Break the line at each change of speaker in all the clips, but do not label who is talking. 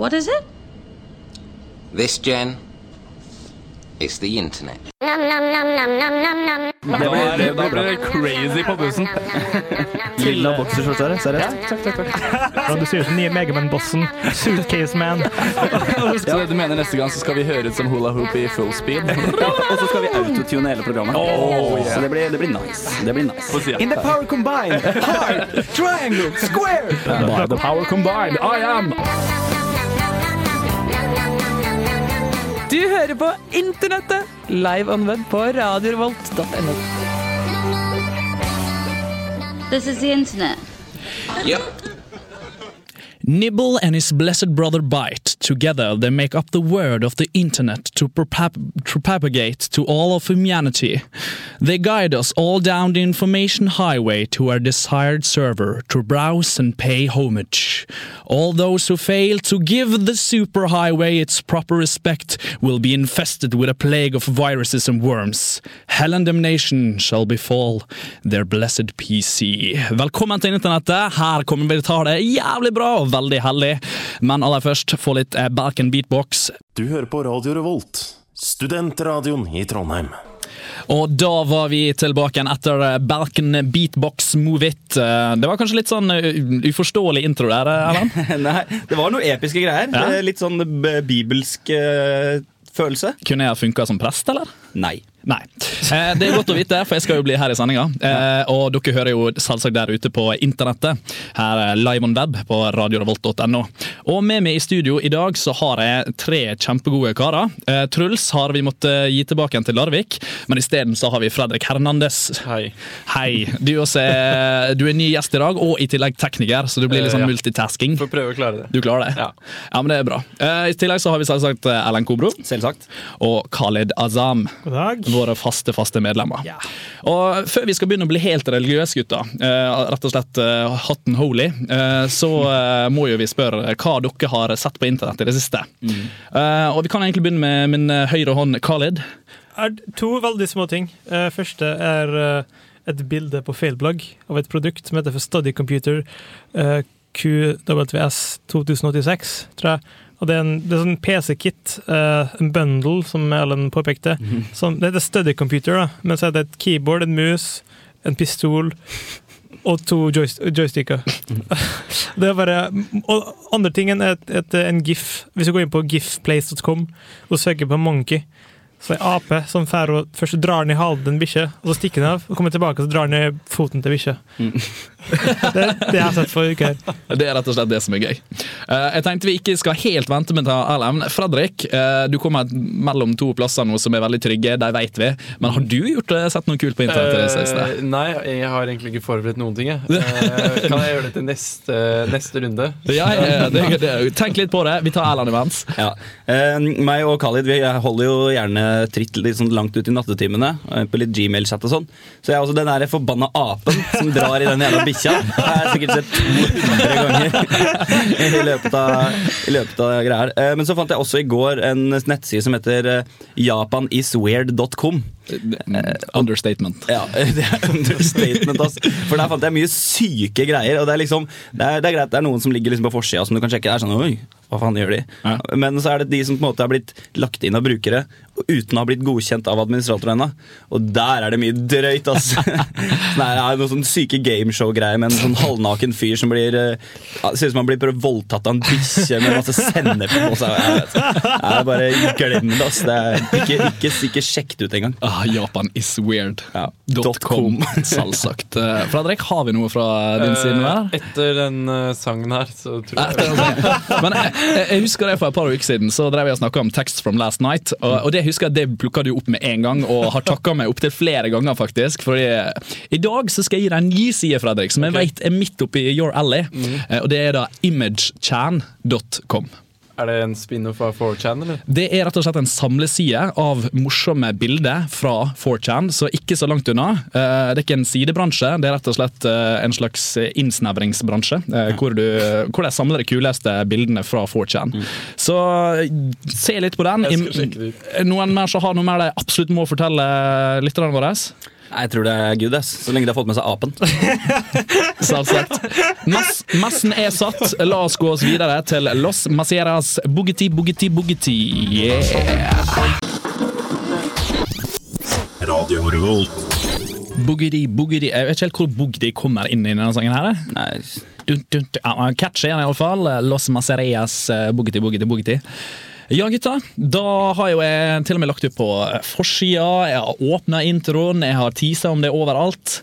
What is it?
This, Jen, is the internet.
Det, blir det crazy på bussen.
Lilla bokserskjorte her, seriøst.
Ja, du sier som nye Megaman-bossen. Suitcase Man.
Så du mener neste gang så skal vi høre ut som hula hoop i full speed?
Og så skal vi autotune hele programmet.
Oh, yeah.
Så det blir, det blir nice. Det blir nice. In the power combined, hard, triangle, square.
By the power combined, I am
Du hører på Internettet, live on web på radiorevolt.no.
This is the internet.
Yep.
Nibble and his blessed brother Bite, together they make up the word of the internet to, to propagate to all of humanity. They guide us all down the information highway to our desired server to browse and pay homage. All those who fail to give the superhighway its proper respect will be infested with a plague of viruses and worms. Hell and damnation shall befall their blessed PC. Velkommen til internettet. Her kommer vi ta det jævlig bra veldig heldig. Men aller først, få litt Berken beatbox.
Du hører på Radio Revolt, studentradioen i Trondheim.
Og da var vi tilbake igjen etter eh, Balkan Beatbox Move It. Eh, Det var kanskje litt sånn eh, uforståelig intro der, eh, Erlend?
Nei, det var noe episke greier.
Ja.
Eh, Litt sånn bibelsk eh, følelse.
Kunne jeg funka som prest, eller?
Nei.
Nei. Eh, det er godt å vite, for jeg skal jo bli her i sendinga. Eh, og dere hører jo selvsagt der ute på internettet. Her er live on web på radiorevolt.no. Og med meg i studio i dag så har jeg tre kjempegode karer. Eh, Truls har vi måttet gi tilbake igjen til Larvik, men isteden så har vi Fredrik Hernandez.
Hei.
Hei. Du, også er, du er ny gjest i dag, og i tillegg tekniker, så du blir litt sånn
Eh,
multitasking.
Får prøve å klare det.
Du klarer det?
Ja.
ja, men det er bra. Eh, I tillegg så har vi selvsagt Erlend Ellen Kobro
Selvsagt.
og Khaled Azam.
God dag.
Våre faste, faste medlemmer. Og Før vi skal begynne å bli helt religiøse, gutter, eh, rett og slett eh, hot and holy, eh, så må jo vi spørre hva dere har sett på internett i det siste. Mm. og Vi kan egentlig begynne med min høyre hånd, Khalid.
Er to veldig små ting. Første er et bilde på Failblog av et produkt som heter for Study Computer eh, QWS 2086, tror jeg. Og det er en, det er sånn PC-kit, uh, en bundle, som Ellen påpekte. Som, det heter Study Computer, da. men så er det et keyboard, en mus, en pistol og to joys joysticker. det er bare, og andre tingen er et, et, en gif. Hvis du går inn på gifplace.com og søker på monkey, så er ape som først drar i halen til en bikkje, og så stikker den av, og kommer tilbake og så drar i foten til bikkja. det, det er sett for gøy.
Det er rett og slett det som er gøy. Eh, jeg tenkte vi ikke skal helt vente med å ta Erlend. Fredrik, eh, du kommer mellom to plasser nå som er veldig trygge, de vet vi. Men har du gjort, eh, sett noe kult på internett Uh, det siste?
Nei, jeg har egentlig ikke forberedt noen ting. Jeg. Eh, kan jeg gjøre det til neste, neste runde?
Ja, ja, det, det, tenk litt på det. Vi tar Erlend imens.
Ja. Eh, meg og Khalid vi holder jo gjerne tritt litt sånn langt ut i nattetimene. På litt Gmail-chat og sånn. Så jeg er også den der forbanna apen som drar i den jævla bikkja. har jeg sikkert sett 200 ganger i løpet av, i løpet av greier. Eh, Men så fant jeg også i går en nettside som heter eh, japanisweird.com.
Understatement.
Ja, det er understatement, ass. For der fant jeg mye syke greier. Og det er liksom Det er, det er greit, det er noen som ligger liksom på forsida som du kan sjekke. Det er sånn, oi, hva faen gjør de?
Ja.
Men så er det de som på en måte har blitt lagt inn av brukere uten å ha blitt godkjent av administrator ennå. Og der er det mye drøyt, ass. Nei, det er noen sånn syke gameshow-greier med en sånn halvnaken fyr som blir uh, Ser ut som han blir prøvd voldtatt av en bikkje med masse sennep på seg. Bare glem det, ass. Det er ikke, ikke, ikke sjekk det ut engang.
Ah, Japan is weird.
Ja.
Dot com, selvsagt. Eh, Fredrik, har vi noe fra din side? der?
Eh, etter den uh, sangen her, så tror jeg
den. Men jeg, jeg- jeg husker det for et par uker siden Så drev jeg og snakka om Text from last night. Og, og det husker jeg det plukka du opp med en gang, og har takka meg opptil flere ganger. faktisk Fordi I dag så skal jeg gi deg en ny side, Fredrik, som jeg vet er midt oppi your alley. Mm. Og det er da imagechan.com.
Er det en spin-off av 4chan, eller?
Det er rett og slett en samleside av morsomme bilder fra 4chan, så ikke så langt unna. Eh, Det er ikke en sidebransje, det er rett og slett eh, en slags innsnevringsbransje. eh, Hvor, du, hvor de samler de kuleste bildene fra 4chan. Så eh, se litt på den. Noen mer som har noe mer de absolutt må fortelle lytterne våre?
Jeg tror det er good, ass. Så lenge de har fått med seg apen.
Selvsagt. Mass, massen er satt. La oss gå oss videre til Los Maceras Bugatti, Bugatti, Bugatti. Yeah.
Radio Revolt.
Boogity, Bugatti. Jeg vet ikke helt hvor boogity kommer inn i denne sangen. her
Nei,
dun, dun, dun. Catchy iallfall. Los Macereas boogity, boogity, Bugatti, Bugatti. Ja, gutta. Da har jo jeg til og med lagt ut på forsida. Jeg har åpna introen, jeg har tisa om det overalt.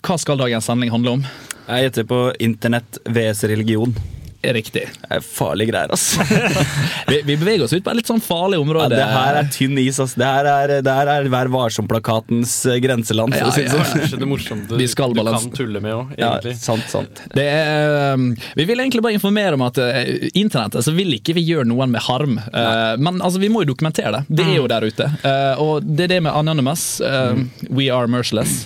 Hva skal dagens sending handle om?
jeg gjetter på internett vs religion.
Riktig.
Det er farlige greier, ass.
Vi, vi beveger oss ut på et litt sånn farlig
Ja,
område.
det her er tynn is, ass. Det her er, det her er Vær varsom-plakatens eh, grenseland. For å si det
Ja,
sånn.
Kanskje det
skal
du
balanse-
kan tulle med òg,
Ja, sant, sant.
Det er, um, vi vil egentlig bare informere om at uh, internettet så vil ikke vi gjøre noen med harm. Uh, men altså, vi må jo dokumentere det. Det er jo der ute. Uh, og det er det med Anonymous. Uh, We are merciless.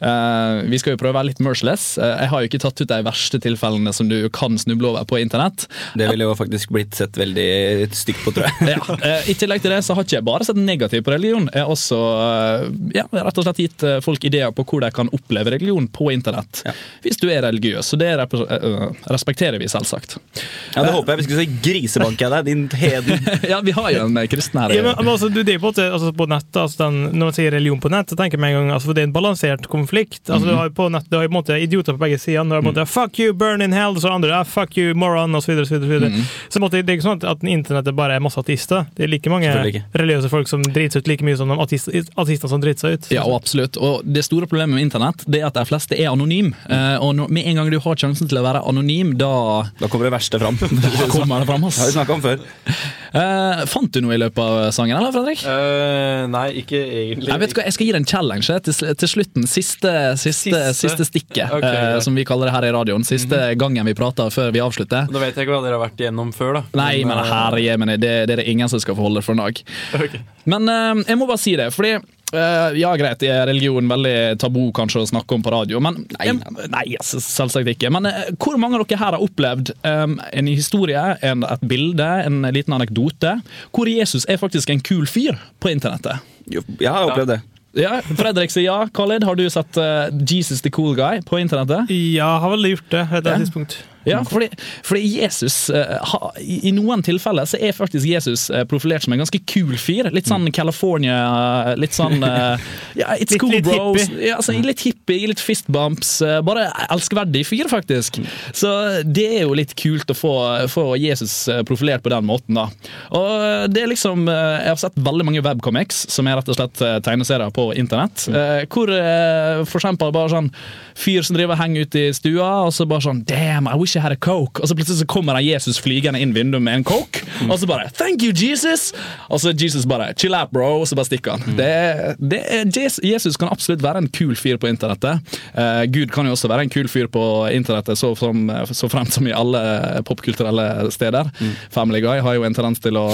Uh, vi skal jo prøve å være litt merciless. Uh, jeg har jo ikke tatt ut de verste tilfellene som du kan snuble over på internett.
Det ville jo faktisk blitt sett veldig stygt på, tror jeg.
Ja, uh, I tillegg til det så har ikke jeg bare sett negativt på religion. Jeg har også uh, ja, rett og slett gitt folk ideer på hvor de kan oppleve religion på internett.
Ja.
Hvis du er religiøs. Så det uh, respekterer vi selvsagt.
Ja, Det håper jeg vi skulle si grisebank jeg deg, din heden.
ja, vi har jo en kristen her.
Ja, men, men altså, du, det er på, altså, på nett, altså, den, Når man sier religion på nett, så tenker jeg med en gang altså, det er en balansert konflikt. Altså, du har jo på nett, du har jo på en måte idioter på begge sider. Du har på en måte 'fuck you, burn in hell', og så andre ah, 'fuck you, moron', osv. Så, videre, så, videre. så på en måte, det er ikke sånn at, at internettet bare er masse ateister. Det er like mange religiøse folk som driter seg ut like mye som de ateister som driter seg ut.
Ja, og absolutt. Og det store problemet med internett det er at de fleste er anonym. Eh, og når, med en gang du har sjansen til å være anonym, da
Da kommer det verste fram.
kommer det fram.
Det har vi
ass.
snakka om før.
Uh, fant du noe i løpet av sangen, eller, Fredrik?
Uh, nei, ikke egentlig.
Jeg vet hva, jeg skal gi deg en challenge til, til slutten. Siste, siste,
Siste?
siste stikket,
okay,
eh, som vi kaller det her i radioen. Siste gangen vi prater før vi avslutter.
Da vet jeg ikke hva dere har vært igjennom før, da.
Nei, men
eh,
herre jemini, det, det er det ingen som skal få holde for en dag.
ok.
Men eh, jeg må bare si det, fordi Uh, ja, greit, er religion veldig tabu kanskje å snakke om på radio, men Nei, nei altså, selvsagt ikke. Men uh, hvor mange av dere her har opplevd um, en historie, en, et bilde, en liten anekdote, hvor Jesus er faktisk en kul fyr på internettet?
Jo, jeg har opplevd det.
Ja, Fredrik sier ja. Khaled, har du sett uh, Jesus the cool guy på internettet?
Ja, har vel gjort det et
Ja.
tidspunkt.
Ja, fordi, fordi Jesus eh, ha, i, noen tilfeller så er faktisk Jesus eh, profilert som en ganske kul fyr. Litt sånn California, eh, litt sånn Ja, it's
Litt-
cool,
litt
bros.
hippie.
Ja, altså, litt hippie, litt fistbumps. eh, bare elskverdig fyr, faktisk. Så det er jo litt kult å få, få Jesus profilert på den måten, da. Og det er liksom Jeg har sett veldig mange webcomics, som er rett og slett tegneserier på internett, hvor for eksempel bare sånn fyr som driver og henger ute i stua, og så bare sånn Damn, I wish I had a coke. Og så plutselig så kommer han Jesus flygende inn vinduet med en coke, og så bare Thank you, Jesus! Og så Jesus bare Chill out, bro, og så bare stikker han. Det, det er, Jesus kan absolutt være en kul fyr på internettet. Uh, Gud kan jo også være en kul fyr på internettet, så, som, så fremt som i alle popkulturelle steder. Family Guy har jo en tendens til å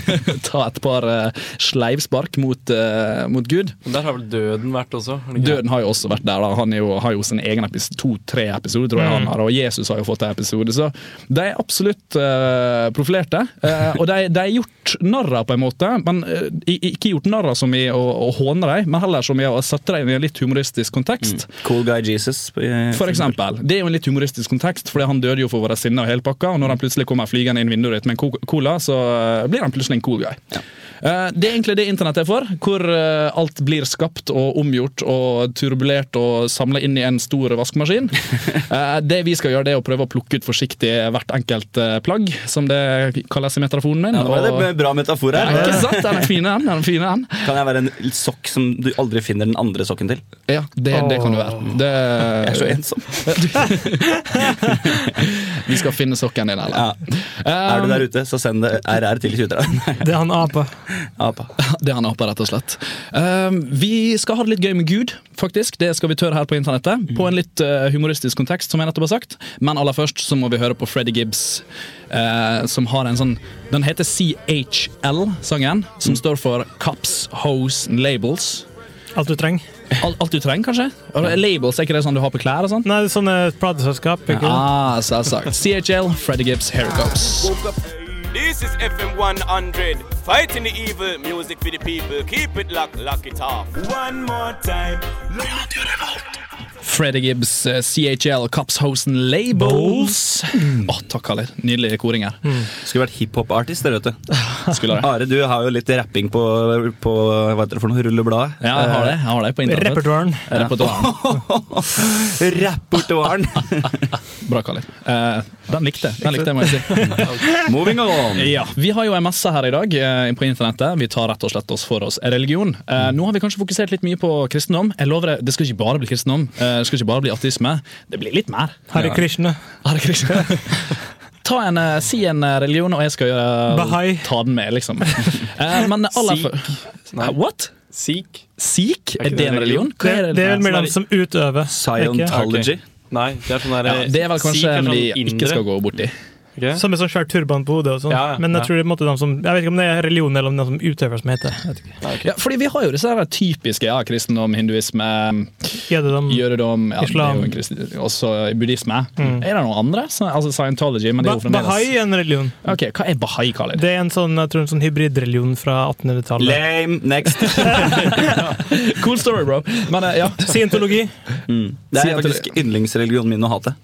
ta et par uh, sleivspark mot, uh, mot Gud.
Der har vel døden vært også? ikke?
Døden har jo også vært der. da Han jo, har jo sin egen episode, to-tre episoder, tror jeg han har, og Jesus har jo fått en episode. Så de er absolutt uh, profilerte. Uh, og de, de er gjort narr av, på en måte. Men uh, ikke gjort narr av som i å, å håne dem, men heller som i å sette dem i en litt humoristisk kontekst.
Cool guy Jesus.
For eksempel. Det er jo en litt humoristisk kontekst, fordi han døde jo for å være sinna og helpakka, og når han plutselig kommer flygende inn vinduet ditt med en cola, så blir han plutselig en cool guy. Eh, Det er egentlig det internett er for, hvor eh, alt blir skapt og omgjort og turbulert og samla inn i en stor vaskemaskin. Eh, Det vi skal gjøre, det er å prøve å plukke ut forsiktig hvert enkelt eh, plagg, som det kalles i metaforen min.
Ja, nå er det en bra metafor
Ja,
her.
ikke sant? Den er fine, den. den, er fine, den.
Kan jeg være en sokk som du aldri finner den andre sokken til?
Ja, det, det kan du være. Det,
Jeg er så ensom.
vi skal finne sokken din, eller?
Ja. Er du der ute, så send RR til 2030.
Det er han apa.
Apa.
Det er han apa, rett og slett. Um, vi skal ha det litt gøy med Gud, faktisk. Det skal vi tørre her på internettet. På en litt uh, humoristisk kontekst, som jeg nettopp har sagt. Men aller først så må vi høre på Freddy Gibbs, uh, som har en sånn Den heter CHL, sangen, som står for Cups, Hose and Labels.
Alt du trenger.
Alt, alt du trenger, kanskje? Ja. Labels, er ikke det sånn du har på klær og sånt?
Nei, det er sånne plateselskap. ikke det?
Ah, selvsagt. CHL, Freddy Gibbs, here it goes.
This is FM 100 Fighting the evil, music for the people. Keep it locked, lock it off. One more time.
Freddie Gibbs, eh, CHL, Kapshausen Labels. Åh, takk, Kaller. Nydelig koring her. Mm.
Skulle vært hiphop-artist, dere, vet du.
Skulle det.
Are, du har jo litt rapping på, på hva heter det for noe, rullebladet.
Ja, jeg har det. Jeg har det på internett.
Repertoaren.
Repertoaren.
Rapportoaren!
Bra, Kaller. Uh, den likte jeg, den likte jeg, må jeg si.
Moving on.
Ja, Vi har jo en masse her i dag uh, på internettet. Vi tar rett og slett oss for oss religion. Eh, nå har vi kanskje fokusert litt mye på kristendom. Jeg lover Det det skal ikke bare bli kristendom. Eh, det skal ikke bare bli ateisme. Det blir litt mer.
Hare Krishna.
Hare Krishna. Ta en, eh, Si en eh, religion, og jeg skal eh,
Bahai.
ta den med, liksom. Eh, men aller
først
What?
Sikh?
Sikh?
Er
Er det en religion?
Det,
Hva er
det er
Sånn
de som utøver.
Scientology.
Nei, det er sånn der,
Ja, det er vel kanskje en
de
vi ikke skal gå borti.
Ikke?
Som med sånn svær turban på hodet og sånn.
Ja, ja,
Men jeg
ja.
tror det er en måte de som Jeg vet ikke om det er religion eller om det er de som utøver som heter.
Ja, fordi vi har jo disse her typiske ja, kristendom, hinduisme,
Jødedom.
jødedom ja,
Islam.
også buddhisme. Er det noen andre? Altså Scientology, men det er jo fremdeles
Bahai er en religion.
Ok, Hva er bahai, Khalid?
Det er en sånn, jeg tror, en sånn hybridreligion fra 1800-tallet.
Lame. Next.
Cool story, bro. Men eh, ja,
Scientologi.
Mm. Det er faktisk yndlingsreligionen min å hate.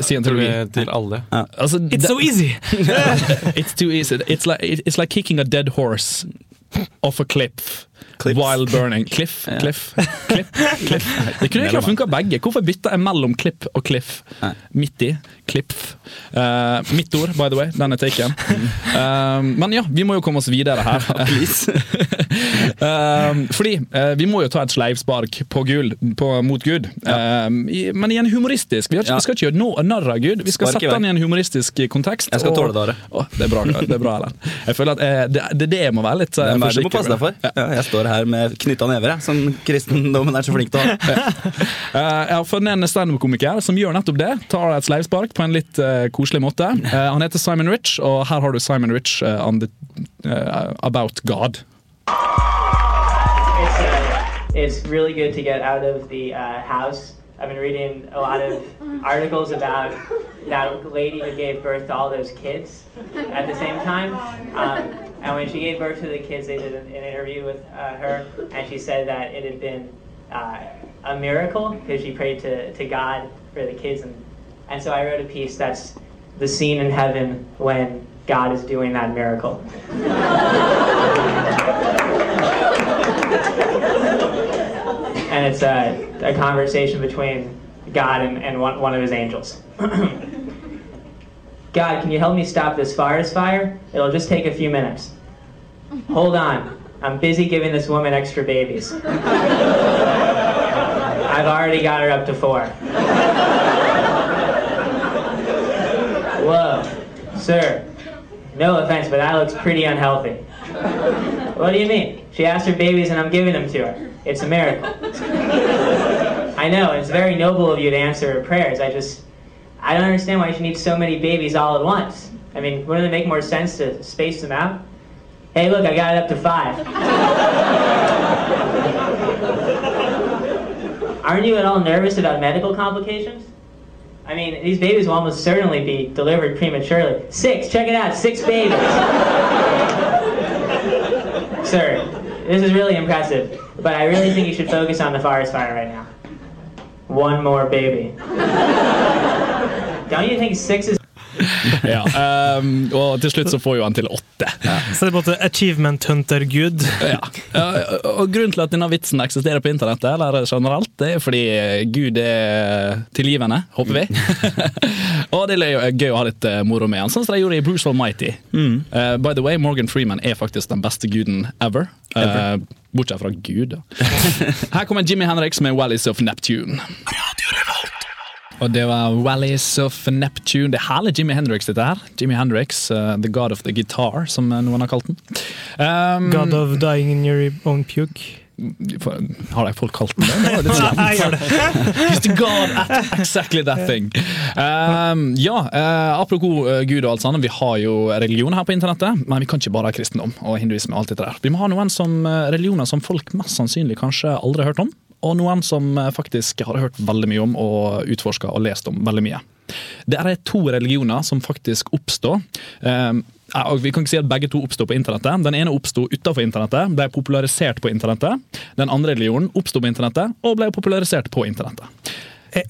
Scientology.
Til, til alle.
Altså,
It's so easy!
It's too easy. It's like, it's like kicking a dead horse off a cliff.
Cliffs.
While burning. Cliff, cliff, cliff, cliff. Det kunne egentlig funka begge. Hvorfor bytte jeg mellom klipp og cliff? Midt i. Cliff. Uh, mitt ord, by the way. Den er taken. Uh, men ja, vi må jo komme oss videre her. Um, fordi eh, vi må jo ta et sleivspark på gul, på, mot Gud. I, men i en humoristisk. Vi, ikke,
Ja.
vi skal ikke gjøre noe narr av Gud. Vi skal sette den i en humoristisk kontekst.
Jeg skal
og-
tåle det, Are.
Det er bra, det er bra. Jeg føler at eh, det, det det må være litt
uh, det du må passe deg for? Ja, jeg står her med knytta never, som kristendommen er så flink til å ha.
Eh, jeg har funnet en standup-komiker som gjør nettopp det. Tar et sleivspark på en litt uh, koselig måte. Uh, han heter Simon Rich, og her har du Simon Rich uh, on the, about God.
It's, uh, it's really good to get out of the uh, house. I've been reading a lot of articles about that lady who gave birth to all those kids at the same time. Um, and when she gave birth to the kids, they did an, an interview with uh, her, and she said that it had been uh, a miracle because she prayed to, to God for the kids. And, and so I wrote a piece that's the scene in heaven when God is doing that miracle. and it's a, a conversation between God and, and one, one of his angels. God, can you help me stop this forest fire? It'll just take a few minutes. Hold on. I'm busy giving this woman extra babies. I've already got her up to four. Whoa, sir. No offense, but that looks pretty unhealthy. What do you mean? She asked her babies and I'm giving them to her. It's a miracle. I know, it's very noble of you to answer prayers. I just, I don't understand why she needs so many babies all at once. I mean, wouldn't it make more sense to space them out? Hey, look, I got it up to five. Aren't you at all nervous about medical complications? I mean, these babies will almost certainly be delivered prematurely. Six, check it out, six babies. Sir, this is really impressive, but I really think you should focus on the forest fire right now. One more baby. Don't you think six is
Ja, um, og til slutt så får jo han til åtte.
Så det er på en måte achievement hunter-gud.
Ja. Ja, og Grunnen til at denne vitsen eksisterer på internettet, eller generelt, det er fordi Gud er tilgivende, håper vi. og det er gøy å ha litt eh, moro med han, sånn som de gjorde i Bruce Almighty. Eh, by the way, Morgan Freeman er faktisk den beste guden ever. Eh, bortsett fra Gud, da. Her kommer Jimmy Henriks med 'Wallis of Neptune'. Og det var Wallis of Neptune. Det er herlig Jimmy Hendrix, dette her. Jimmy Hendrix, uh, The God of the Guitar, som uh, noen har kalt den. Um,
God of dying in your own puke.
har folk kalt den det?
Nei, jeg gjør det.
He's the God at exactly that thing. Um, ja, uh, apropos uh, Gud og alt sånt, vi har jo religion her på internettet, men vi kan ikke bare ha kristendom og hinduisme og alt dette der. Vi må ha noen som, uh, religioner som folk mest sannsynlig kanskje aldri har hørt om, og noen som uh, faktisk har hørt veldig mye om og utforska og lest om veldig mye. Det er to religioner som faktisk oppstår. Um, vi kan ikke si at begge to oppsto på internettet. Den ene oppsto utenfor internettet, ble popularisert på internettet. Den andre religionen oppsto på internettet og ble popularisert på internettet.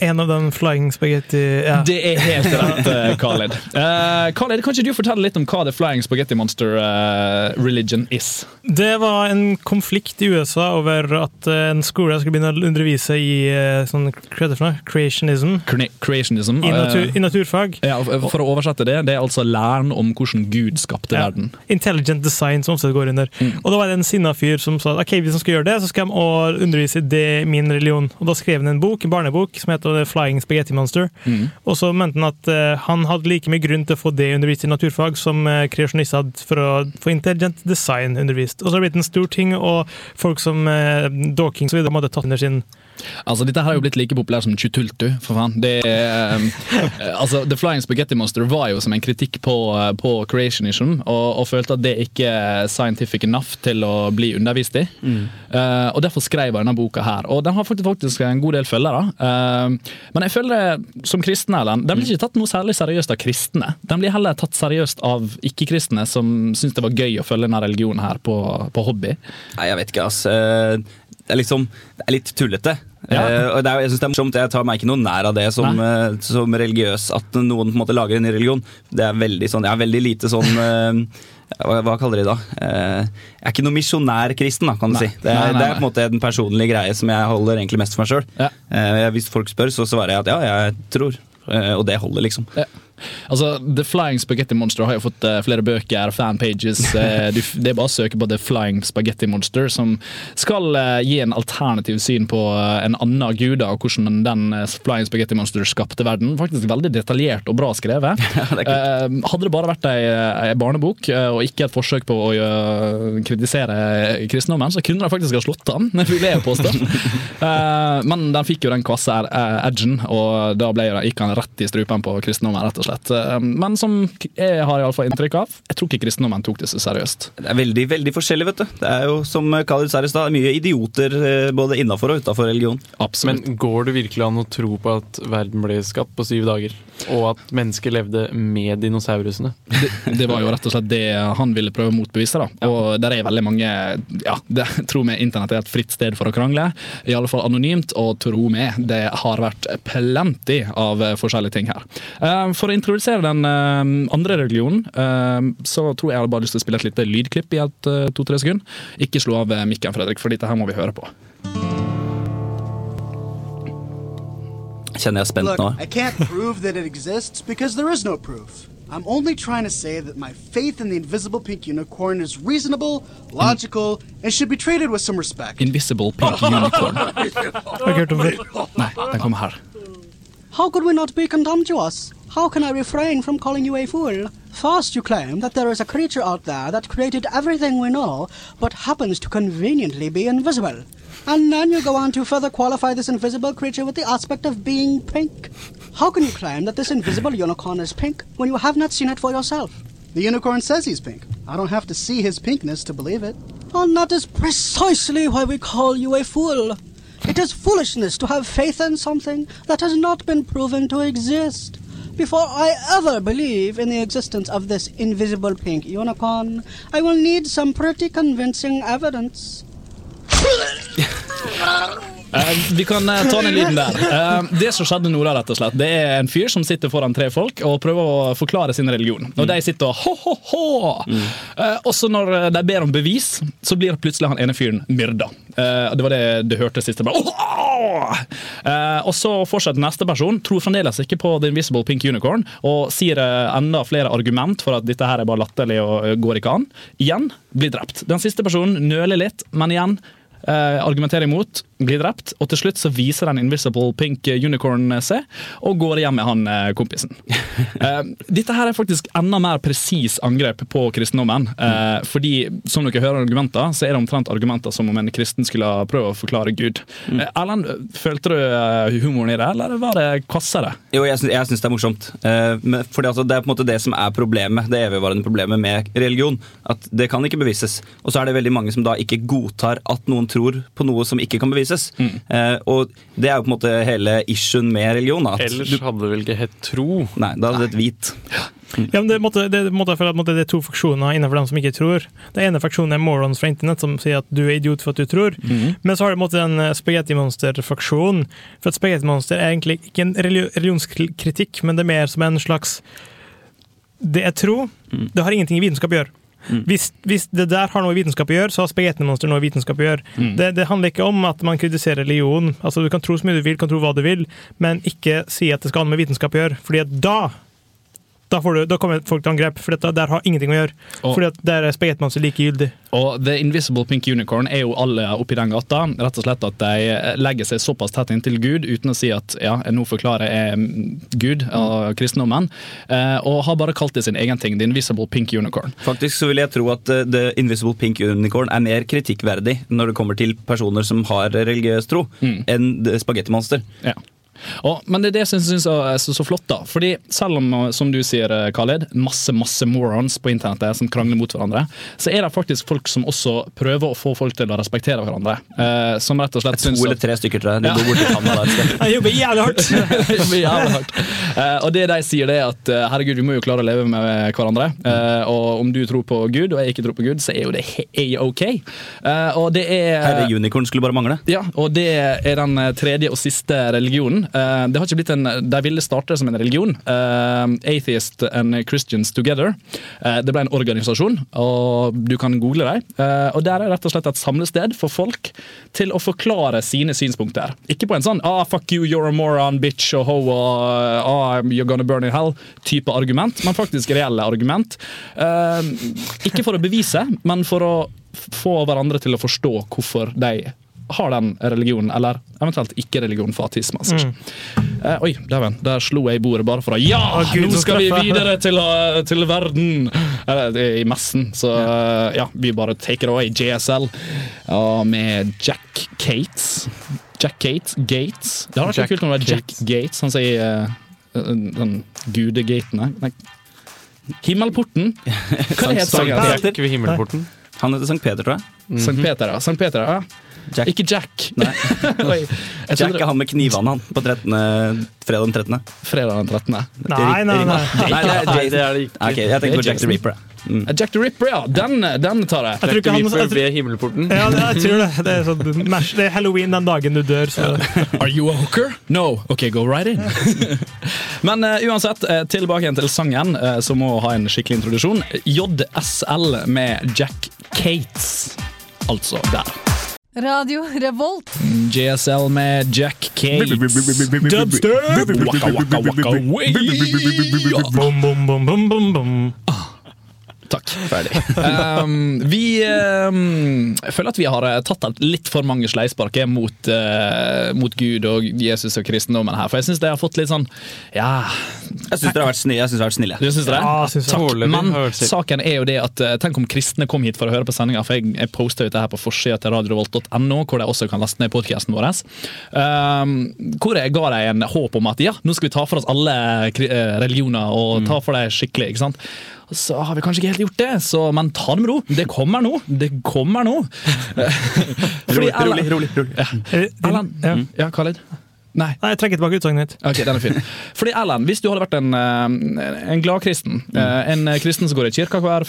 En av dem flying spaghetti ja.
Det er helt rett, Khaled. Khalid. Eh, Khalid, Kan ikke du fortelle litt om hva The Flying Spaghetti Monster uh, Religion is?
Det var en konflikt i USA over at eh, en skole skulle begynne å undervise i uh, sånn, hva heter det creationism.
Cre- Creationism.
I, natur,
eh,
I naturfag.
ja, for å oversette det, det er altså læren om hvordan Gud skapte
Ja.
verden.
Intelligent design, som også går under.
Mm.
Og da var det en sinna fyr som sa ok, hvis han skal gjøre det, så skal han undervise i det min religion. Og da skrev han en bok, en barnebok som heter det Flying Spaghetti Monster.
Mm.
Og så mente han at eh, han hadde like mye grunn til å få det undervist i naturfag som uh, kreasjonister hadde for å få intelligent design undervist. Og så har det blitt en stor ting, og folk som uh, Dawkins og videre hadde tatt under sin
Altså, Dette her har jo blitt like populært som Chutultu, for faen. Det eh, altså, The Flying Spaghetti Monster var jo som en kritikk på, eh, på creationism, og, og følte at det ikke er scientific enough til å bli undervist i. Eh, og Derfor skrev jeg denne boka her. Og den har faktisk, faktisk en god del følgere. Uh, men jeg føler som kristne, Erlend, den blir ikke tatt noe særlig seriøst av kristne. Den blir heller tatt seriøst av ikke-kristne som syns det var gøy å følge denne religionen her på, på hobby.
Nei, jeg vet ikke, ass. Eh, Det er liksom Det er litt tullete.
Ja.
Uh, er, jeg synes det er morsomt, jeg tar meg ikke noe nær av det som, uh, som religiøs. At noen på en måte lager en ny religion. Det er veldig sånn, Jeg er veldig lite sånn uh, hva, hva kaller de det da? Jeg er ikke noe misjonærkristen, da, kan du
Nei.
si. Det er,
Nei, nei,
det er på en måte den personlige greie som jeg holder egentlig mest for meg sjøl.
Ja.
hvis folk spør, så svarer jeg at ja, jeg tror. Og det holder, liksom.
Ja. Altså, The Flying Spaghetti Monster har jo fått uh, flere bøker, fanpages. Uh, du, det er bare å søke på The Flying Spaghetti Monster, som skal uh, gi en alternativ syn på en annen gud og hvordan den Flying Spaghetti Monster skapte verden. Faktisk veldig detaljert og bra skrevet. Eh, hadde det bare vært ei, ei barnebok og ikke et forsøk på å kritisere kristendommen, så kunne de faktisk ha slått den, vil jeg påstå. Men den fikk jo den kvasse edgen, og da ble, gikk han rett i strupen på kristendommen, rett og slett. Eh, Men som jeg har i alle fall inntrykk av, jeg tror ikke kristendommen tok det så seriøst.
Det er veldig veldig forskjellig, vet du. Det er jo som Khalid Saris da, mye idioter eh, både innafor og utafor religion.
Absolutt.
Men går det virkelig an å tro på at verden ble skapt på syv dager? Og at mennesker levde med dinosaurusene?
det, det var jo rett og slett det han ville prøve å motbevise. da. Og der er veldig mange ja, det, Tro meg, internett er et fritt sted for å krangle. I alle fall anonymt, og tro meg, det har vært plenty av eh, forskjellige ting her. For For å introdusere den eh, andre religionen, eh, så tror jeg jeg har bare lyst til å spille et lite lydklipp i et eh, to-tre sekunder. Ikke slå av mikken, Fredrik, for dette her må vi høre på.
Kjenner jeg er spent nå.
I can't prove that it exists because there is no proof. I'm only trying to say that my faith in the invisible pink unicorn is reasonable, logical, and should be treated with some respect.
Invisible Pink Unicorn.
Har du hørt om det?
Nei, den kommer her.
How could we not be contemptuous? How can I refrain from calling you a fool? First, you claim that there is a creature out there that created everything we know, but happens to conveniently be invisible. And then you go on to further qualify this invisible creature with the aspect of being pink. How can you claim that this invisible unicorn is pink when you have not seen it for yourself? The unicorn says he's pink. I don't have to see his pinkness to believe it. And that is precisely why we call you a fool. It is foolishness to have faith in something that has not been proven to exist. Before I ever believe in the existence of this invisible pink unicorn, I will need some pretty convincing evidence.
Eh, vi kan eh, ta den lyden der. Eh, det som skjedde nå, rett og slett, det er en fyr som sitter foran tre folk og prøver å forklare sin religion. Og de sitter og ho-ho-ho! Eh, og så når de ber om bevis, så blir plutselig han ene fyren myrda. Det var det du hørte sist. Bare, og så fortsetter neste person, tror fremdeles ikke på The Invisible Pink Unicorn, og sier enda flere argument for at dette her er bare latterlig og går ikke an. Igjen blir drept. Den siste personen nøler litt, men igjen argumenterer imot, blir drept, og til slutt så viser den Invisible Pink Unicorn seg, og går hjem med han eh, kompisen. Eh, dette her er faktisk enda mer presis angrep på kristendommen, eh, fordi som dere hører argumenter, så er det omtrent argumenter som om en kristen skulle prøve å forklare Gud. Eh, Erlend, følte du humoren i det, eller var det kvassere?
Jo, jeg syns, det er morsomt. Men fordi altså, Det er på en måte det som er problemet Det evigvarende problemet med religion. At det kan ikke bevises. Og så er det veldig mange som da ikke godtar at noen tror på noe som ikke kan bevises. Belyses. Eh, og det er jo på en måte hele issuen med religion. At
Ellers
du,
hadde det vel ikke hett tro.
nei, da hadde det et hvit.
Ja, men det, måtte, det, måtte, for måtte, det er to faksjoner innenfor dem som ikke tror. Den ene faksjonen er morons fra internett, som sier at du er idiot for at du tror. Men så har du måtte, en eh, spagettimonster-faksjon. For at spagettimonster er egentlig ikke en religionskritikk, men det er mer som en slags Det er tro. Det har ingenting i vitenskap å gjøre. Hvis, hvis det der har noe vitenskap å gjøre, så har spagettimonster noe vitenskap å gjøre.
Mm.
Det, det handler ikke om at man kritiserer religion. Altså, du kan tro så mye du vil, kan tro hva du vil, men ikke si at det skal ha noe med vitenskap å gjøre. Fordi at da da, får du, da kommer folk til angrep, for dette der har ingenting å gjøre.
Og-
Fordi at der er spagettimonster like gyldig.
Og The Invisible Pink Unicorn er jo alle oppi den gata. Rett og slett at de legger seg såpass tett inntil Gud uten å si at ja, nå forklarer jeg mm, Gud og kristendommen, eh, og har bare kalt det sin egen ting. The Invisible Pink Unicorn.
Faktisk så vil jeg tro at eh, The Invisible Pink Unicorn er mer kritikkverdig når det kommer til personer som har religiøs tro, enn Spagettimonster.
Ja. Og, men det er det jeg syns er så, så flott. da Fordi Selv om som du sier, eh, Khaled, masse masse morons på internettet som krangler mot hverandre, så er det faktisk folk som også prøver å få folk til å respektere hverandre. Eh, som rett og slett
To
syns
eller tre stykker, tror jeg. De bor borti Canada et sted.
Jeg jobber jævlig hardt!
Det jævlig hardt. Eh, og det de sier, det er at eh, herregud, vi må jo klare å leve med hverandre. Eh, og om du tror på Gud, og jeg ikke tror på Gud, så er jo det a-ok. Eh, og det er
Herre Unicorn skulle bare mangle.
ja, og det er den tredje og siste religionen. Eh, det har ikke blitt en, De ville starte som en religion. Eh, Atheist and Christians Together. Eh, det ble en organisasjon, og du kan google dem. Og Der er rett og slett et samlested for folk til å forklare sine synspunkter. Ikke på en sånn ah, 'fuck you, you're a moron, bitch' og ho og ah, 'you're gonna burn in hell'-type argument, men faktisk reelle argument. Ikke for å bevise, men for å få hverandre til å forstå hvorfor de har den religionen, eller eventuelt ikke-religion for ateisme. Altså. Eh, oi, dæven, der slo jeg i bordet bare for å Ja!
Oh, Gud,
nå skal vi videre til, eh, til verden! Eller er i messen, så uh, ja, vi bare take it away. JSL ja, med Jack Cates. Jack Gates. Gates. Det hadde vært kult om det var Jack
Gates.
Han sier uh, den gudegatene. Nei. Himmelporten. Hva heter
Sankt himmelporten.
Han heter Sankt Peter, tror jeg.
Sankt Peter, ja. Sankt Peter, ja.
Jack.
Ikke Jack.
Nei. Jack er han med knivene han på 13. fredag den 13.
Fredag den 13.
Nei, nei, nei.
Nei, det er
Nei, det er det ikke.
Ok, jeg tenkte på Jack the. Reaper. Mm.
Jack the Ripper, ja. Den, den tar jeg.
Jeg
Jack
the tror,
ved himmelporten.
ja, det- jeg tror det. Det er, sånn, det er halloween den dagen du dør. Så.
Are you a hooker? No. Ok, go right in. Men uh, uansett, uh, tilbake igjen til sangen, uh, som må ha en skikkelig introduksjon. JSL med Jack Cates. Altså der.
Radio Revolt.
JSL med Jack Cates.
Dubstep!
Waka, waka, waka, way. Takk. Ferdig. Um, vi um, føler at vi har eh, tatt litt for mange sleispark eh, mot, uh, mot Gud og Jesus og kristendommen her. For jeg syns de har fått litt sånn Ja,
Jeg syns dere har vært snille. Jeg synes det har vært snille.
du syns det?
Ja, synes.
Takk.
det.
Men saken er jo det at tenk om kristne kom hit for å høre på sendinga, for jeg, jeg posta ut det her på forsida til radiovolt.no, hvor de også kan laste ned podkasten vår. Um, hvor jeg ga dem en håp om at ja, nå skal vi ta for oss alle religioner og ta for dem skikkelig. ikke sant? Så har vi kanskje ikke helt gjort det, så, men ta det med ro. Det kommer nå. Det kommer nå. Fordi
Rolig, rolig, rolig. rolig.
Ja.
Erlend,
Ja.
ja, Khalid? Nei.
Nei, jeg trekker tilbake utsagnet mitt.
Ok, den er fin. Fordi Erlend, hvis du hadde vært en, eh, en gladkristen, mm. en kristen som går i kirka hver,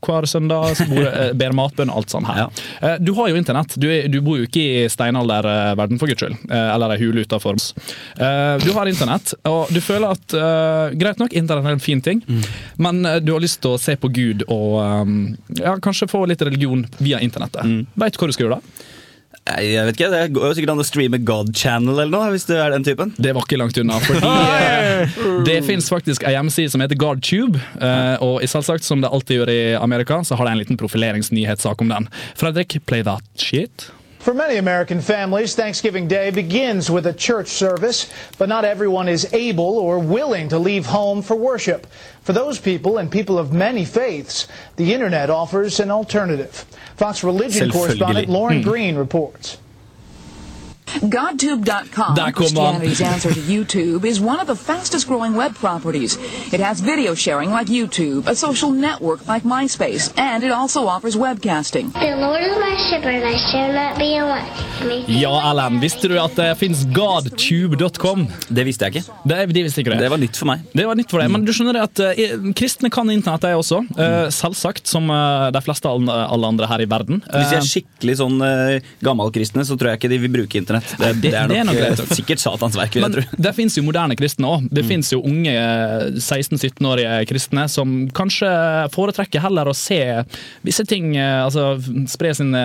hver søndag, som bor, eh, ber matbønn alt sånt her. Ja. Du har jo internett, du, er, du bor jo ikke i steinalderverden for guds skyld, eh, eller ei hule utafor. Eh, Du har internett, og du føler at eh, greit nok, internett er en fin ting, men eh, du har lyst til å se på Gud og eh, ja, kanskje få litt religion via internettet. Vet du hva du skal gjøre da?
Jeg vet ikke, Det går jo sikkert an å streame God Channel eller noe, hvis du er den typen.
Det var ikke langt unna. fordi eh, Det fins faktisk ei hjemmeside som heter GodTube. eh, og selvsagt, som det alltid gjør i Amerika, så har de en liten profileringsnyhetssak om den. Fredrik, play that shit.
For many American families, Thanksgiving Day begins with a church service, but not everyone is able or willing to leave home for worship. For those people and people of many faiths, the internet offers an alternative. Fox religion correspondent Lauren
Hmm.
Green reports.
GodTube.com. Christianity's answer to YouTube, is one of the fastest growing web properties. It has video sharing like YouTube, a social network like MySpace, and it also offers webcasting.
The Lord is my shepherd, I shall not be in.
Ja, Ellen, visste du at det fins godtube.com?
Det visste jeg ikke.
Det, det visste ikke det.
Det var nytt for meg.
Det var nytt for deg, men du skjønner at uh, kristne kan internett, de også. Uh, selvsagt, som uh, de fleste alle, andre her i verden.
Hvis de
Eh,
er skikkelig sånn uh, gammelkristne, så tror jeg ikke de vil bruke internett. Det,
det-
det er
det er
nok,
nok greit.
eh, sikkert Satans verk,
Men det fins jo moderne kristne òg. Det finnes jo unge eh, 16-17-årige kristne som kanskje foretrekker heller å se visse ting eh, Altså spre sine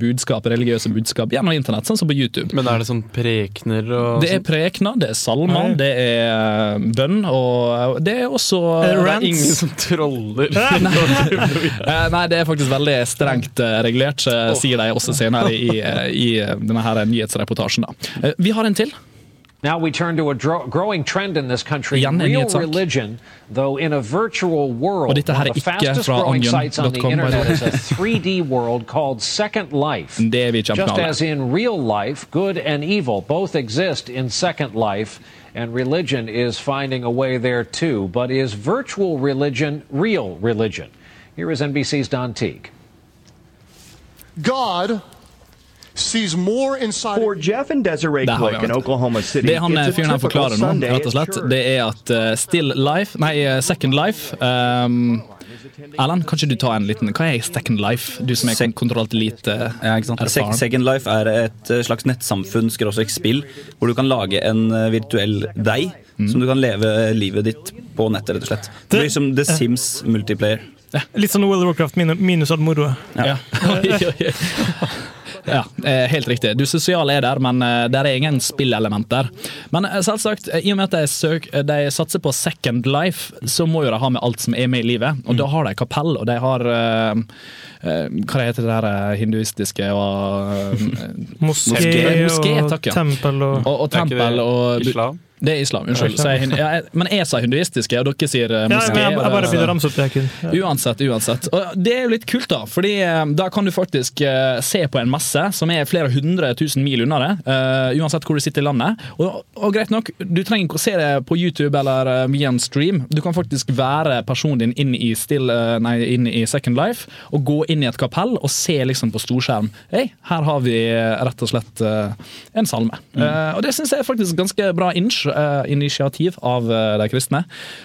budskap, religiøse budskap gjennom internett, sånn som på YouTube.
Men er det sånn prekener og
Det er prekener, det er salmer,
Nei.
det er eh, bønn, og det er også
Er det
det er ingen som troller. Eh, Nei, det er faktisk veldig strengt eh, regulert, eh, sier de også senere i, eh, i eh, denne her nyhetsreportasjen. Da. Eh, Vi har en til.
Now we turn to a growing trend in this country,
Igjen en
real religion, though in a virtual world.
Og dette
one
er
of the fastest growing sites on the
onion.com, by the
internet is a 3D world called Second Life.
Det er vi
Just as in real life, good and evil both exist in Second Life, and religion is finding a way there too. But is virtual religion real religion? Here is NBC's Don Teague.
God sees more inside For Jeff and Desiree Glick in. Oklahoma City.
Det han fyren her forklarer nå, rett og slett, det er at uh, Still Life Nei, uh, Second Life um, Erlend, kan ikke du ta en liten Hva er Second Life? Du som er kontrollert lite
Ja, Second Life er et eh, slags nettsamfunn, skråstrek spill, hvor du kan lage en eh, virtuell deg som du kan leve livet ditt på nettet, rett og slett. Det blir som The Sims multiplayer.
Litt sånn World of Warcraft min- minus all moroa.
Ja. Ja, eh, helt riktig. Du sosiale er der, men det er ingen spillelement der. Men eh, selvsagt, eh, i og med at de, søk, eh, de satser på Second Life, så må jo de ha med alt som er med i livet. Og da har de kapell, og de har uh, eh, Hva heter det der eh, hinduistiske og uh,
Moské
Moské,
og
takk, ja.
tempel og-
og, og tempel og
islam?
Det er islam, unnskyld. Jeg, jeg, men jeg sa hinduistiske, og dere sier moské.
Ja, jeg, jeg bare begynner å ramse opp det. Ja.
Uansett, uansett. Og det er jo litt kult, da. Fordi eh, da kan du faktisk eh, se på en messe som er flere hundre tusen mil unna det. uh, uansett hvor du sitter i landet. Og, og greit nok, du trenger ikke å se det på YouTube eller eh, via en stream. Du kan faktisk være personen din inn i, still, eh, nei, inn i Second Life og gå inn i et kapell og se liksom på storskjerm. Hei, her har vi eh, rett og slett eh, en salme. Eh, og det syns jeg er faktisk ganske bra eh, initiativ av eh, de kristne.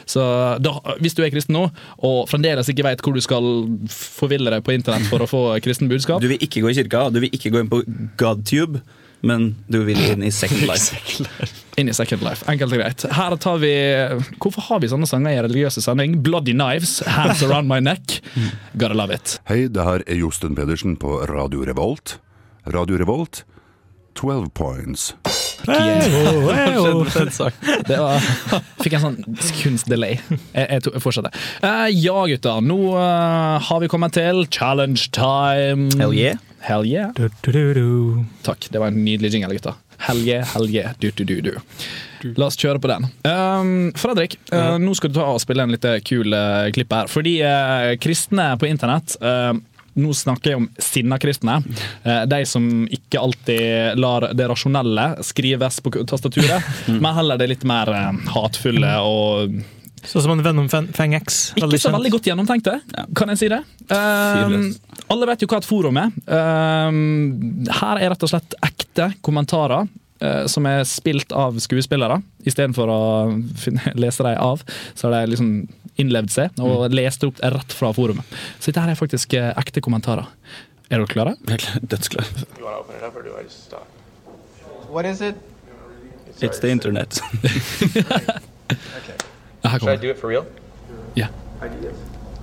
Så da, hvis du er kristen nå, og fremdeles ikke vet hvor du skal forville deg på internett for å få kristen budskap
Du vil ikke gå i kirka, du vil ikke gå inn på GodTube, men du vil inn i Second Life.
Inn i Second Life. Enkelt og greit. Her tar vi Hvorfor har vi sånne sanger i religiøse sending? Bloody Knives, Hands Around My Neck. Gotta love it.
Hei, det her er Josten Pedersen på Radio Revolt. Radio Revolt, 12 points.
Det var, fikk en sånn sekunds delay. Jeg, jeg, fortsetter. Eh, ja, gutter. Nå eh, har vi kommet til challenge time.
Hell yeah.
Hell yeah. Takk. Det var en nydelig jingle, gutter. Hell yeah, hell yeah, du, du, du, du. La oss kjøre på den. Um, Fredrik, eh, nå skal du ta og spille en litt kul uh, klipp her. Fordi uh, kristne på internett nå snakker jeg om sinna kristne. Eh, De som ikke alltid lar det rasjonelle skrives på tastaturet, men heller det litt mer hatefulle hatfulle og
Sånn som en Venom om Feng X.
ikke så veldig godt gjennomtenkte, kan jeg si det. Um, alle vet jo hva et forum er. Um, her er rett og slett ekte kommentarer eh, som er spilt av skuespillere. Istedenfor å finne, lese dem av, så har de liksom innlevd seg og lest opp rett fra forumet. Så dette her er faktisk eh, ekte kommentarer. Er dere klare?
Dødsklare.
What is it?
It's the internet.
Should I do it for real?
Yeah.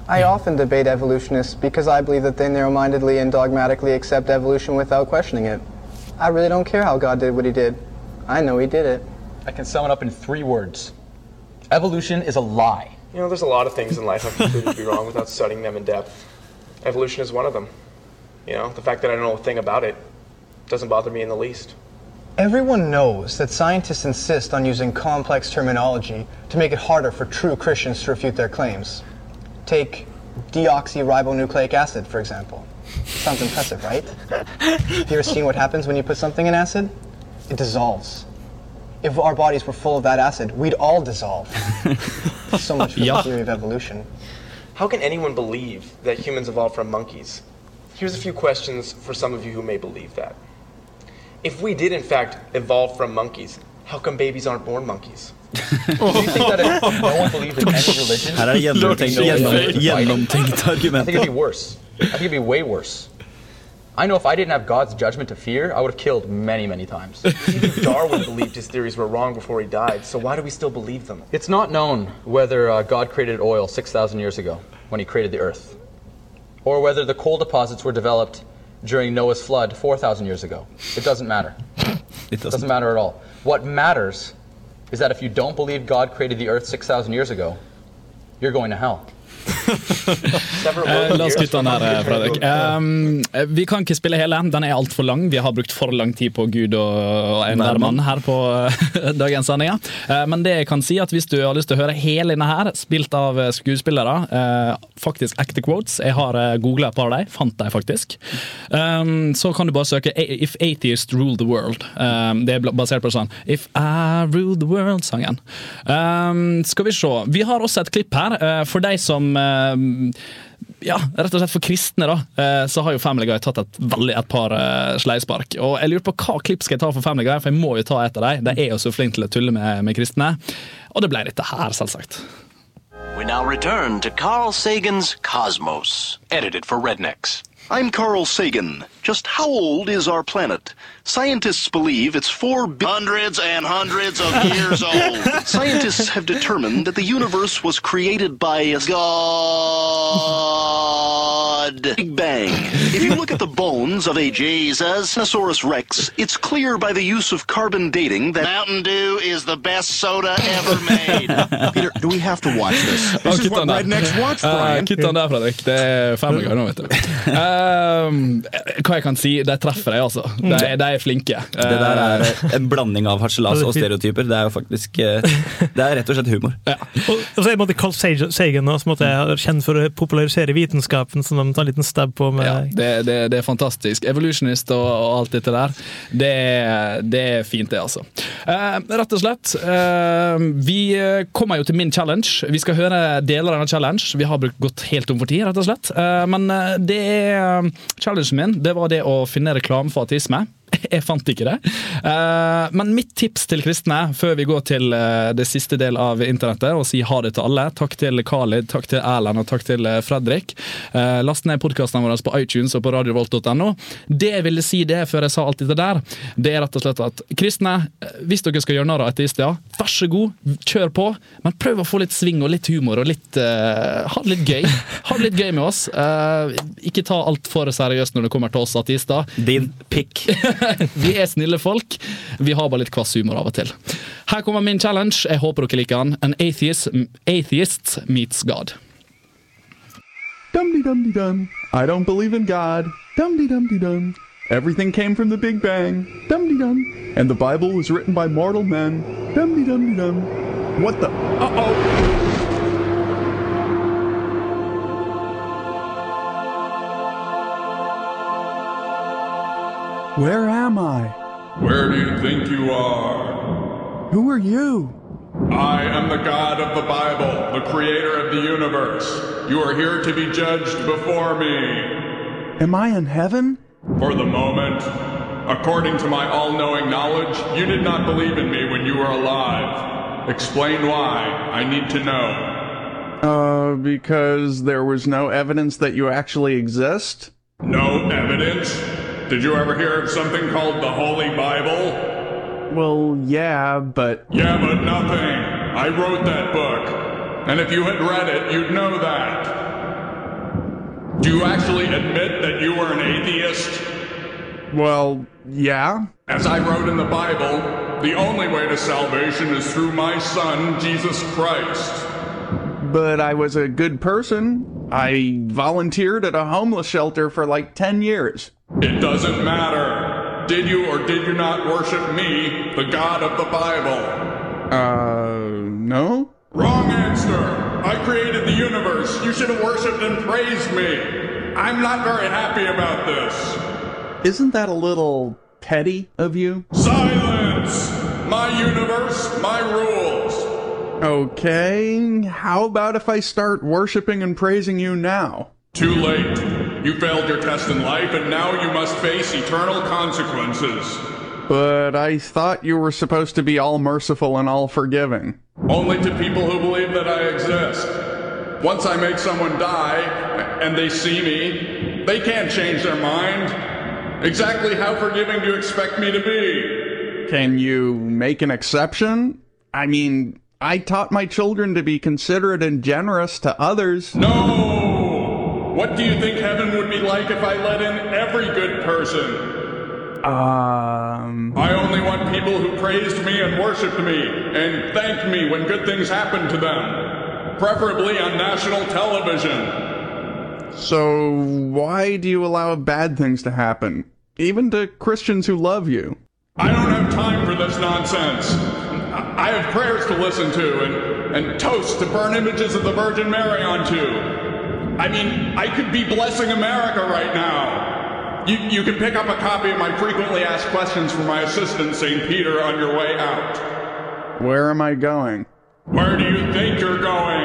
I often debate evolutionists because I believe that they narrow-mindedly and dogmatically accept evolution without questioning it. I really don't care how God did what he did. I know he did it.
I can sum it up in three words. Evolution is a lie.
You know, there's a lot of things in life I've concluded to be wrong without studying them in depth. Evolution is one of them. You know, the fact that I don't know a thing about it doesn't bother me in the least.
Everyone knows that scientists insist on using complex terminology to make it harder for true Christians to refute their claims. Take deoxyribonucleic acid, for example. Sounds impressive, right? Have you ever seen what happens when you put something in acid? it dissolves. If our bodies were full of that acid, we'd all dissolve. so much for
Yeah.
the theory of evolution.
How can anyone believe that humans evolved from monkeys? Here's a few questions for some of you who may believe that. If we did, in fact, evolve from monkeys, how come babies aren't born monkeys?
Do you think that if no one believed in any religion?
Her det gjennomtenkt,
No one
gjennom,
would fight?
gjennomtenkt
I think it'd be worse. I think it'd be way worse. I know if I didn't have God's judgment to fear, I would have killed many, many times.
Even Darwin believed his theories were wrong before he died, so why do we still believe them?
It's not known whether uh, God created oil 6,000 years ago when he created the earth, or whether the coal deposits were developed during Noah's flood 4,000 years ago. It doesn't matter.
It
doesn't matter at all. What matters is that if you don't believe God created the earth 6,000 years ago, you're going to hell.
Eh, la oss kutte den her, eh, Fredrik. Um, eh, vi kan ikke spille hele. Den er altfor lang. Vi har brukt for lang tid på Gud og, en en hvermann her på eh, dagens sending. Eh, men det jeg kan si at hvis du har lyst til å høre hele denne her, spilt av skuespillere, eh, faktisk ekte quotes Jeg har googla et par av dem, fant dem faktisk. Um, så kan du bare søke 'If Atheist Rule the World'. Um, det er basert på sånn 'If I Rule the World'-sangen. Um, skal vi se. Vi har også et klipp her for de som ja, rett og slett for kristne, da, eh, så har jo Family Guy tatt et, veldig, et par uh, sleispark. Og jeg lurer på hva klipp skal jeg ta for Family Guy, for jeg må jo ta et av dem. De er jo så flinke til å tulle med, med kristne. Og det ble dette her, selvsagt.
We now return to Carl Sagan's Cosmos, edited for Rednecks.
I'm Carl Sagan. Just how old is our planet? Scientists believe it's four bi- hundreds and hundreds of years old. Scientists have determined that the universe was created by a god. Big Bang. If you look at the bones of a Jesus Tyrannosaurus Rex, it's clear by the use of carbon dating that Mountain Dew is the best soda ever made. Peter, do we have to watch this?
This is what den der. Eh, kutt den der, Fredrik. Det er Family Guy nå, vet du. Um, hva jeg kan si, de treffer deg, altså. De, de er flinke.
Det der er en blanding av harselas og stereotyper. Det er jo faktisk eh, Det er rett og slett humor.
Og, og så er det Carl Sagan som er kjent for å popularisere vitenskapen, som de tar en liten stab på. med
Ja, det, det, det er fantastisk. Evolutionist og, og alt dette der. Det, det er fint, det, altså. Eh, rett og slett. eh, vi kommer jo til min challenge. Vi skal høre deler av denne challenge. Vi har gått helt om for tid, rett og slett. Eh, men det er challengen min. Det var det å finne reklame for ateisme. Jeg fant ikke det. Eh, men mitt tips til kristne, før vi går til eh, det siste del av internettet og sier ha det til alle Takk til Khalid, takk til Erlend og takk til eh, Fredrik. Last ned podkastene våre på iTunes og på radiovolt.no. Det jeg ville si det før jeg sa alt dette der, det er rett og slett at kristne, hvis dere skal gjøre narr av ateister, vær så god, kjør på, men prøv å få litt sving og litt humor og litt uh, Ha det litt gøy. Ha det litt gøy med oss. Uh, ikke ta alt for seriøst når det kommer til oss ateister.
Din pikk.
vi er snille folk. Vi har bare litt kvass humor av og til. Her kommer min challenge. Jeg håper dere liker den. An atheist, atheist meets God.
Dum dee dum dee dum. I don't believe in God. Dum dee dum dee dum. Everything came from the Big Bang. Dum dee dum. And the Bible was written by mortal men. Dum dee dum dee dum. What the? Uh Where am I?
Where do you think you are?
Who are you?
I am the God of the Bible, the creator of the universe. You are here to be judged before me.
Am I in heaven?
For the moment, according to my all knowing knowledge, you did not believe in me when you were alive. Explain why. I need to know.
Uh, because there was no evidence that you actually exist?
No evidence? Did you ever hear of something called the Holy Bible?
Well, yeah, but.
Yeah, but nothing. I wrote that book. And if you had read it, you'd know that. Do you actually admit that you were an atheist?
Well, yeah.
As I wrote in the Bible, the only way to salvation is through my Son, Jesus Christ.
But I was a good person. I volunteered at a homeless shelter for like 10 years.
It doesn't matter. Did you or did you not worship me, the God of the Bible?
Uh, no?
Wrong answer. I created the universe. You should have worshipped and praised me. I'm not very happy about this.
Isn't that a little petty of you?
Silence! My universe, my rules.
Okay, how about if I start worshiping and praising you now?
Too late. You failed your test in life, and now you must face eternal consequences.
But I thought you were supposed to be all merciful and all forgiving.
Only to people who believe that I exist. Once I make someone die, and they see me, they can't change their mind. Exactly how forgiving do you expect me to be?
Can you make an exception? I mean, I taught my children to be considerate and generous to others.
No! What do you think heaven would be like if I let in every good person?
Um.
I only want people who praised me and worshipped me and thanked me when good things happened to them, preferably on national television.
So, why do you allow bad things to happen? Even to Christians who love you?
I don't have time for this nonsense. I have prayers to listen to and, and toasts to burn images of the Virgin Mary onto. I mean, I could be blessing America right now. You, you can pick up a copy of my frequently asked questions from my assistant, St. Peter, on your way out.
Where am I going?
Where do you think you're going?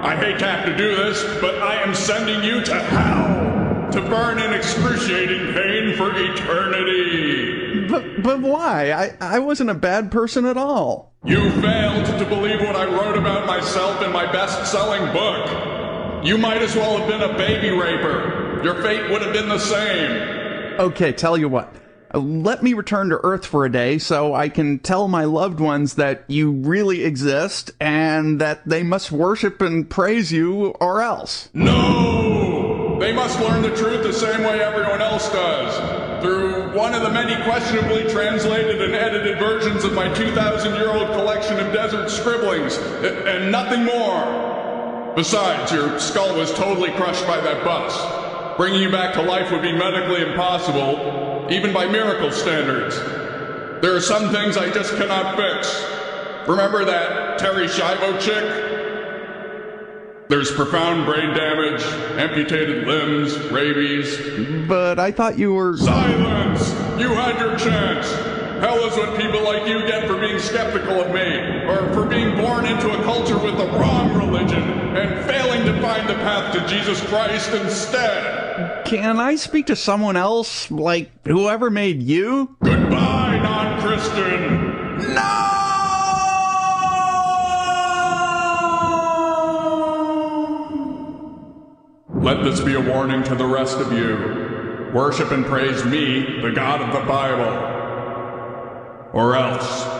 I hate to have to do this, but I am sending you to hell to burn in excruciating pain for eternity.
But, but why? I, I wasn't a bad person at all.
You failed to believe what I wrote about myself in my best selling book. You might as well have been a baby raper. Your fate would have been the same.
Okay, tell you what. Uh, Let me return to Earth for a day so I can tell my loved ones that you really exist and that they must worship and praise you or else.
No! They must learn the truth the same way everyone else does. Through one of the many questionably translated and edited versions of my 2,000 year old collection of desert scribblings, and nothing more. Besides, your skull was totally crushed by that bus. Bringing you back to life would be medically impossible, even by miracle standards. There are some things I just cannot fix. Remember that Terry Schiavo chick? There's profound brain damage, amputated limbs, rabies.
But I thought you were.
Silence! You had your chance! Hell is what people like you get for being skeptical of me, or for being born into a culture with the wrong religion and failing to find the path to Jesus Christ instead.
Can I speak to someone else, like whoever made you?
Goodbye, non Christian! Let this be a warning to the rest of you. Worship and praise me, the God of the Bible. Or else.